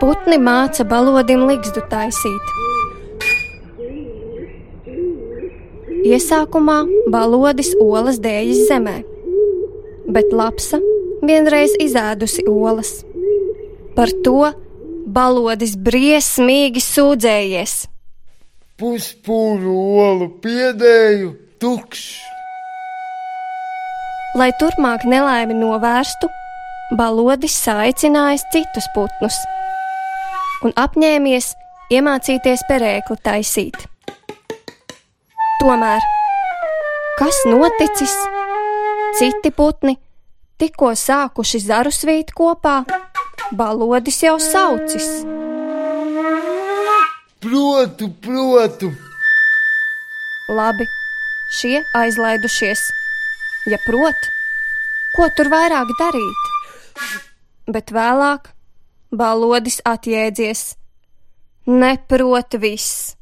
Putni māca balodim ligzdu taisīt. Iesākumā balodis olas dējas zemē, bet lapsa vienreiz izēdusi olas. Par to balodis briesmīgi sūdzējies. Puspūru olu piedēju tukšs. Lai turpmāk nelaimi novērstu, balodis saicinājis citus putnus un apņēmies iemācīties perēkli taisīt. Tomēr, kas noticis? Citi putni tikko sākuši zaru svīt kopā, balodis jau saucis. Protu, protu! Labi, šie aizlaidušies ja prot, ko tur vairāk darīt. Bet vēlāk balodis atjēdzies, neprot viss.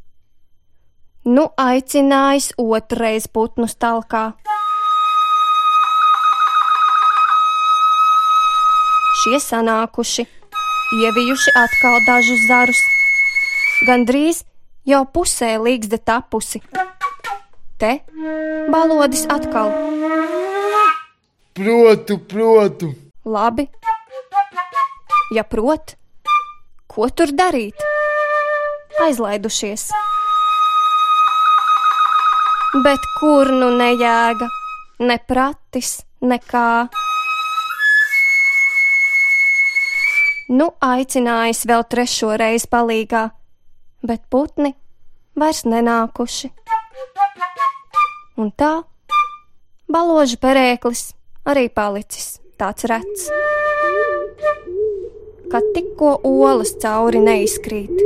Nu aicinājis otrais putnu stalkā. Šie sanākuši, ievijuši atkal dažus zarus, gandrīz jau pusē līgzda tapusi. Te balodis atkal Protu, protu! Labi. Ja prot, ko tur darīt? Aizlaidušies. Bet kur nu nejēga, ne pratis, nekā. Nu, aicinājis vēl trešo reizi palīgā, bet putni vairs nenākuši. Un tā baložu perēklis arī palicis tāds rets. Kad tikko olas cauri neizkrīt,